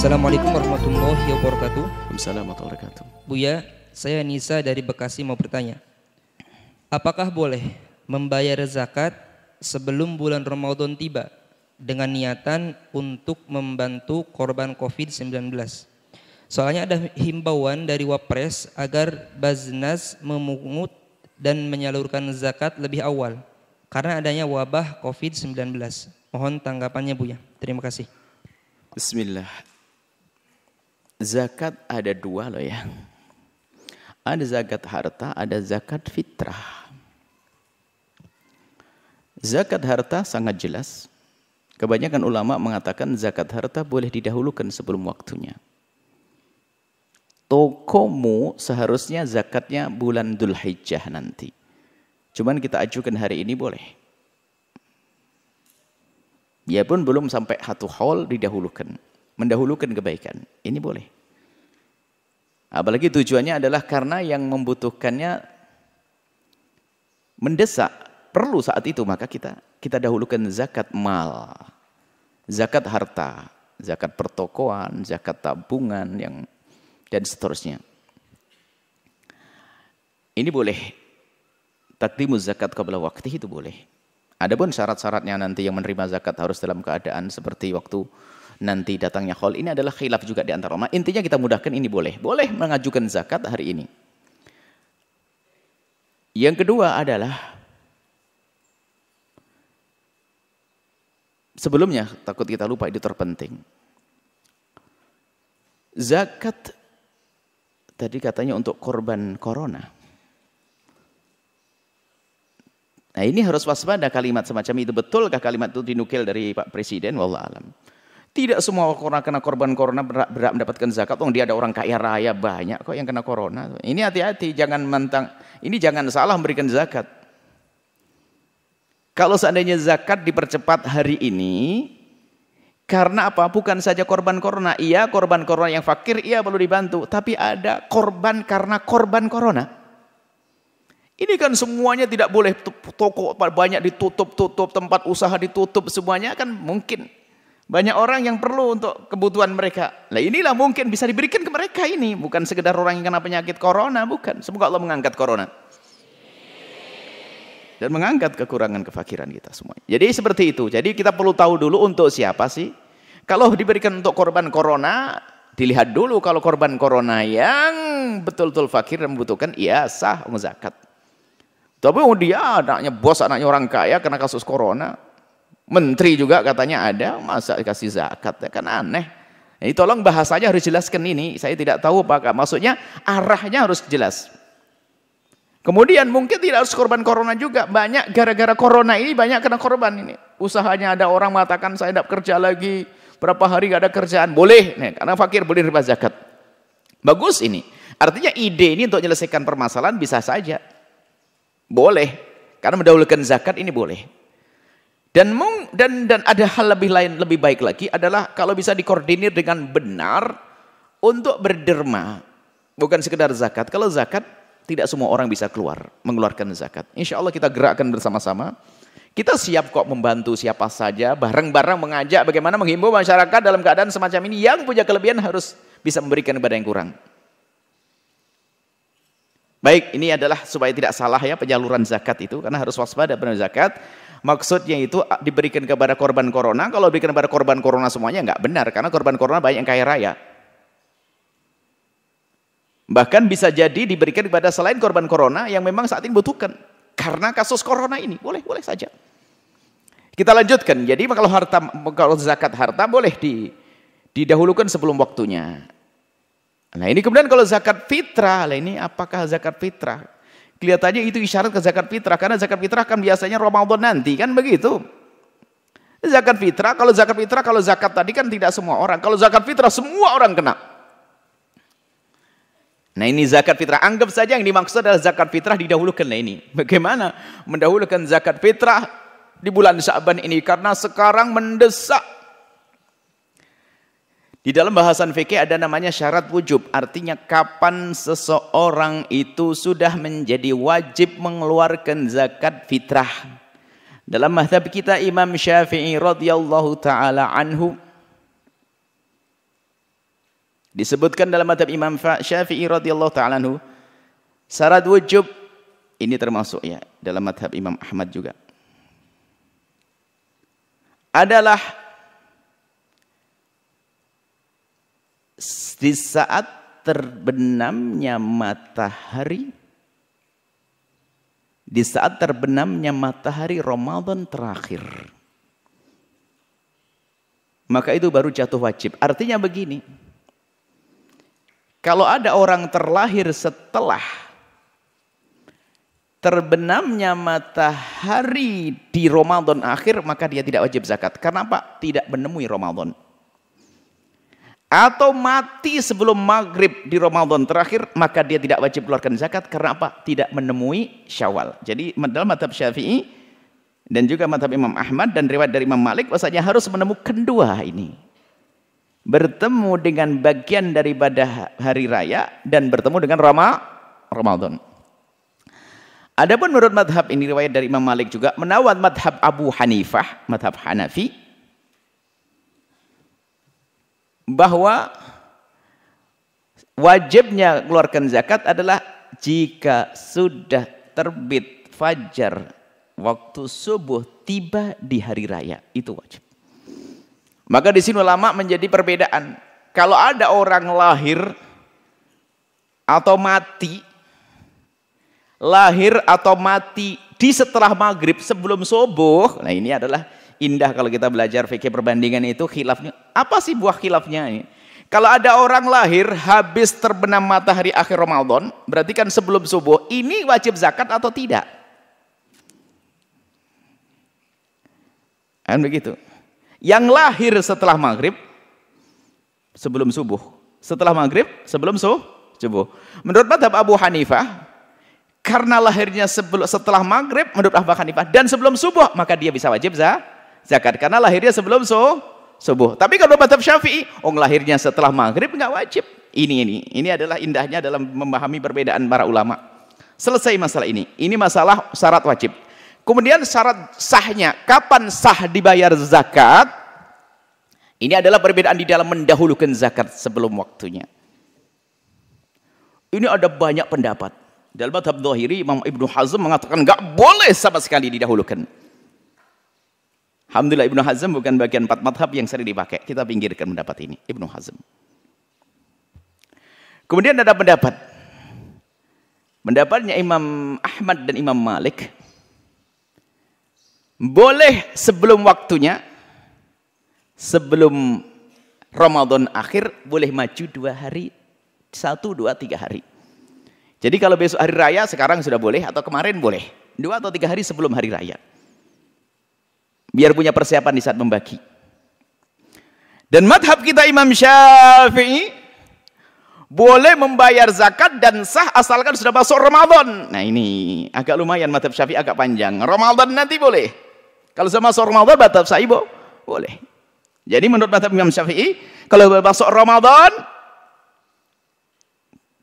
Assalamualaikum warahmatullahi wabarakatuh. Waalaikumsalam warahmatullahi wabarakatuh. Buya, saya Nisa dari Bekasi mau bertanya. Apakah boleh membayar zakat sebelum bulan Ramadan tiba dengan niatan untuk membantu korban COVID-19? Soalnya ada himbauan dari Wapres agar Baznas memungut dan menyalurkan zakat lebih awal karena adanya wabah COVID-19. Mohon tanggapannya Buya. Terima kasih. Bismillah. Zakat ada dua loh ya. Ada zakat harta, ada zakat fitrah. Zakat harta sangat jelas. Kebanyakan ulama mengatakan zakat harta boleh didahulukan sebelum waktunya. Tokomu seharusnya zakatnya bulan Dhul Hijjah nanti. Cuman kita ajukan hari ini boleh. Ya pun belum sampai satu haul didahulukan mendahulukan kebaikan. Ini boleh. Apalagi tujuannya adalah karena yang membutuhkannya mendesak, perlu saat itu maka kita kita dahulukan zakat mal, zakat harta, zakat pertokoan, zakat tabungan yang dan seterusnya. Ini boleh. Takdimu zakat qabla waktu itu boleh. Adapun syarat-syaratnya nanti yang menerima zakat harus dalam keadaan seperti waktu nanti datangnya khol. Ini adalah khilaf juga di antara ulama. Intinya kita mudahkan ini boleh. Boleh mengajukan zakat hari ini. Yang kedua adalah sebelumnya takut kita lupa itu terpenting. Zakat tadi katanya untuk korban corona. Nah ini harus waspada kalimat semacam itu. Betulkah kalimat itu dinukil dari Pak Presiden? Wallah alam. Tidak semua orang kena korban corona berat, berat mendapatkan zakat. Oh, dia ada orang kaya raya banyak kok yang kena corona. Ini hati-hati, jangan mentang. Ini jangan salah memberikan zakat. Kalau seandainya zakat dipercepat hari ini, karena apa? Bukan saja korban corona. Iya, korban corona yang fakir, iya perlu dibantu. Tapi ada korban karena korban corona. Ini kan semuanya tidak boleh toko banyak ditutup-tutup, tempat usaha ditutup, semuanya kan mungkin banyak orang yang perlu untuk kebutuhan mereka. Nah inilah mungkin bisa diberikan ke mereka ini. Bukan sekedar orang yang kena penyakit corona, bukan. Semoga Allah mengangkat corona. Dan mengangkat kekurangan kefakiran kita semua. Jadi seperti itu. Jadi kita perlu tahu dulu untuk siapa sih. Kalau diberikan untuk korban corona, dilihat dulu kalau korban corona yang betul-betul fakir dan membutuhkan, iya sah zakat. Tapi oh dia anaknya bos, anaknya orang kaya kena kasus corona, Menteri juga katanya ada, masa dikasih zakat? Ya kan aneh. Ini tolong bahasanya harus jelaskan ini. Saya tidak tahu apakah maksudnya arahnya harus jelas. Kemudian mungkin tidak harus korban corona juga. Banyak gara-gara corona ini banyak kena korban ini. Usahanya ada orang mengatakan saya tidak kerja lagi. Berapa hari gak ada kerjaan. Boleh. Nih, karena fakir boleh riba zakat. Bagus ini. Artinya ide ini untuk menyelesaikan permasalahan bisa saja. Boleh. Karena mendahulukan zakat ini boleh. Dan dan dan ada hal lebih lain lebih baik lagi adalah kalau bisa dikoordinir dengan benar untuk berderma, bukan sekedar zakat. Kalau zakat tidak semua orang bisa keluar mengeluarkan zakat. Insya Allah kita gerakkan bersama-sama. Kita siap kok membantu siapa saja, bareng-bareng mengajak bagaimana menghimbau masyarakat dalam keadaan semacam ini yang punya kelebihan harus bisa memberikan kepada yang kurang. Baik, ini adalah supaya tidak salah ya penyaluran zakat itu karena harus waspada pada zakat. Maksudnya itu diberikan kepada korban corona. Kalau diberikan kepada korban corona semuanya nggak benar. Karena korban corona banyak yang kaya raya. Bahkan bisa jadi diberikan kepada selain korban corona yang memang saat ini butuhkan. Karena kasus corona ini. Boleh, boleh saja. Kita lanjutkan. Jadi kalau harta kalau zakat harta boleh di, didahulukan sebelum waktunya. Nah ini kemudian kalau zakat fitrah, ini apakah zakat fitrah? Kelihatannya itu isyarat ke zakat fitrah karena zakat fitrah kan biasanya Ramadan nanti kan begitu. Zakat fitrah kalau zakat fitrah kalau zakat tadi kan tidak semua orang. Kalau zakat fitrah semua orang kena. Nah ini zakat fitrah. Anggap saja yang dimaksud adalah zakat fitrah didahulukan. Nah ini bagaimana mendahulukan zakat fitrah di bulan Syaban ini karena sekarang mendesak di dalam bahasan fikih ada namanya syarat wujub, artinya kapan seseorang itu sudah menjadi wajib mengeluarkan zakat fitrah. Dalam mazhab kita Imam Syafi'i radhiyallahu taala anhu Disebutkan dalam madhab Imam Syafi'i radhiyallahu taala anhu syarat wujub ini termasuk ya dalam madhab Imam Ahmad juga. Adalah di saat terbenamnya matahari di saat terbenamnya matahari Ramadan terakhir. Maka itu baru jatuh wajib. Artinya begini, kalau ada orang terlahir setelah terbenamnya matahari di Ramadan akhir, maka dia tidak wajib zakat. Karena apa? Tidak menemui Ramadan. Atau mati sebelum maghrib di Ramadan terakhir, maka dia tidak wajib keluarkan zakat. Karena apa? Tidak menemui syawal. Jadi dalam madhab syafi'i, dan juga madhab Imam Ahmad dan riwayat dari Imam Malik, bahasanya harus menemukan dua ini bertemu dengan bagian daripada hari raya dan bertemu dengan Rama, Ramadan. Adapun menurut madhab ini riwayat dari Imam Malik juga menawan madhab Abu Hanifah, madhab Hanafi, bahwa wajibnya keluarkan zakat adalah jika sudah terbit fajar waktu subuh tiba di hari raya itu wajib. Maka di sini ulama menjadi perbedaan. Kalau ada orang lahir atau mati, lahir atau mati di setelah maghrib sebelum subuh, nah ini adalah indah kalau kita belajar fikih perbandingan itu khilafnya. Apa sih buah khilafnya ini? Kalau ada orang lahir habis terbenam matahari akhir Ramadan, berarti kan sebelum subuh, ini wajib zakat atau tidak? Kan begitu yang lahir setelah maghrib sebelum subuh. Setelah maghrib sebelum subuh. Menurut madhab Abu Hanifah, karena lahirnya sebelum, setelah maghrib menurut Abu Hanifah dan sebelum subuh maka dia bisa wajib zakat karena lahirnya sebelum subuh. Tapi kalau madhab Syafi'i, oh lahirnya setelah maghrib nggak wajib. Ini ini ini adalah indahnya dalam memahami perbedaan para ulama. Selesai masalah ini. Ini masalah syarat wajib. Kemudian syarat sahnya, kapan sah dibayar zakat? Ini adalah perbedaan di dalam mendahulukan zakat sebelum waktunya. Ini ada banyak pendapat. Dalam madhab Imam Ibnu Hazm mengatakan enggak boleh sama sekali didahulukan. Alhamdulillah Ibnu Hazm bukan bagian empat madhab yang sering dipakai. Kita pinggirkan pendapat ini. Ibnu Hazm. Kemudian ada pendapat. Pendapatnya Imam Ahmad dan Imam Malik boleh sebelum waktunya, sebelum Ramadan akhir, boleh maju dua hari, satu, dua, tiga hari. Jadi kalau besok hari raya, sekarang sudah boleh, atau kemarin boleh. Dua atau tiga hari sebelum hari raya. Biar punya persiapan di saat membagi. Dan madhab kita Imam Syafi'i, boleh membayar zakat dan sah asalkan sudah masuk Ramadan. Nah ini agak lumayan madhab Syafi'i agak panjang. Ramadan nanti boleh. Kalau sama masuk Ramadan batal sahih boleh. Jadi menurut mazhab Imam Syafi'i, kalau masuk Ramadan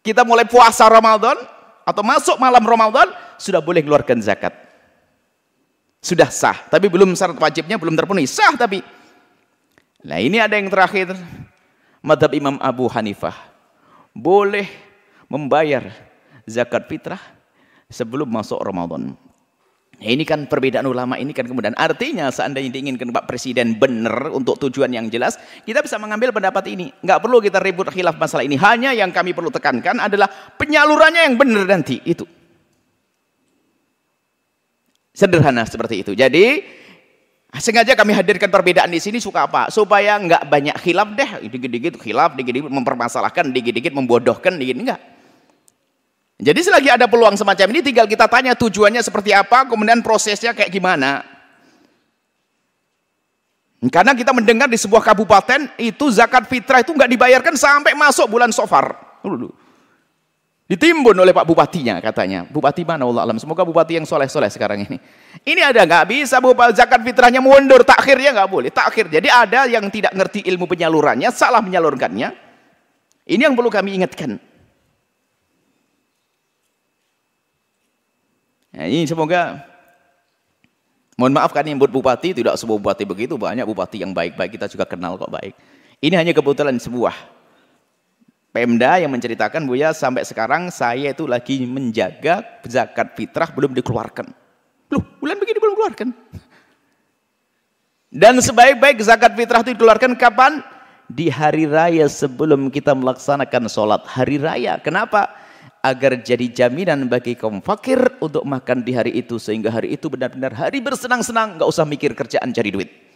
kita mulai puasa Ramadan atau masuk malam Ramadan sudah boleh keluarkan zakat. Sudah sah, tapi belum syarat wajibnya belum terpenuhi. Sah tapi. Nah, ini ada yang terakhir. Madhab Imam Abu Hanifah. Boleh membayar zakat fitrah sebelum masuk Ramadan. Nah, ini kan perbedaan ulama ini kan kemudian artinya seandainya diinginkan Pak Presiden benar untuk tujuan yang jelas, kita bisa mengambil pendapat ini. Enggak perlu kita ribut khilaf masalah ini. Hanya yang kami perlu tekankan adalah penyalurannya yang benar nanti itu. Sederhana seperti itu. Jadi sengaja kami hadirkan perbedaan di sini suka apa? Supaya enggak banyak khilaf deh. Dikit-dikit khilaf, dikit-dikit mempermasalahkan, dikit-dikit membodohkan, dikit enggak. Jadi selagi ada peluang semacam ini tinggal kita tanya tujuannya seperti apa, kemudian prosesnya kayak gimana. Karena kita mendengar di sebuah kabupaten itu zakat fitrah itu nggak dibayarkan sampai masuk bulan Sofar. Ditimbun oleh Pak Bupatinya katanya. Bupati mana Allah alam. Semoga bupati yang soleh-soleh sekarang ini. Ini ada nggak bisa bupati zakat fitrahnya mundur. Takhirnya nggak boleh. Takhir. Jadi ada yang tidak ngerti ilmu penyalurannya, salah menyalurkannya. Ini yang perlu kami ingatkan. Ya, ini semoga mohon maaf kan yang buat bupati tidak semua bupati begitu banyak bupati yang baik-baik kita juga kenal kok baik. Ini hanya kebetulan sebuah Pemda yang menceritakan Buya sampai sekarang saya itu lagi menjaga zakat fitrah belum dikeluarkan. Loh, bulan begini belum keluarkan. Dan sebaik-baik zakat fitrah itu dikeluarkan kapan? Di hari raya sebelum kita melaksanakan sholat hari raya. Kenapa? Agar jadi jaminan bagi kaum fakir untuk makan di hari itu. Sehingga hari itu benar-benar hari bersenang-senang. Nggak usah mikir kerjaan cari duit.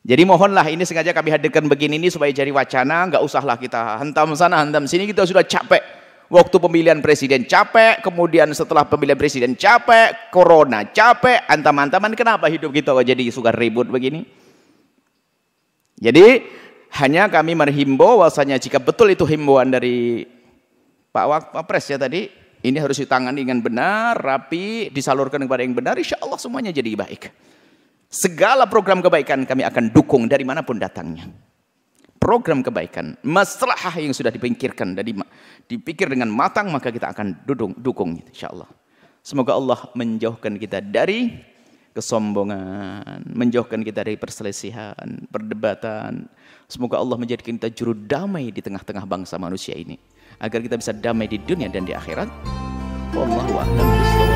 Jadi mohonlah ini sengaja kami hadirkan begini ini supaya jadi wacana. Nggak usahlah kita hantam sana, hantam sini. Kita sudah capek Waktu pemilihan presiden capek, kemudian setelah pemilihan presiden capek, corona capek, antam-antaman kenapa hidup kita kok jadi suka ribut begini? Jadi hanya kami menghimbau bahwasanya jika betul itu himbauan dari Pak Wak Pres ya tadi, ini harus ditangani dengan benar, rapi, disalurkan kepada yang benar, insya Allah semuanya jadi baik. Segala program kebaikan kami akan dukung dari mana pun datangnya program kebaikan, maslahah yang sudah dipikirkan dan dipikir dengan matang maka kita akan dudung, dukung insyaallah. Semoga Allah menjauhkan kita dari kesombongan, menjauhkan kita dari perselisihan, perdebatan. Semoga Allah menjadikan kita juru damai di tengah-tengah bangsa manusia ini agar kita bisa damai di dunia dan di akhirat. Wallahu a'lam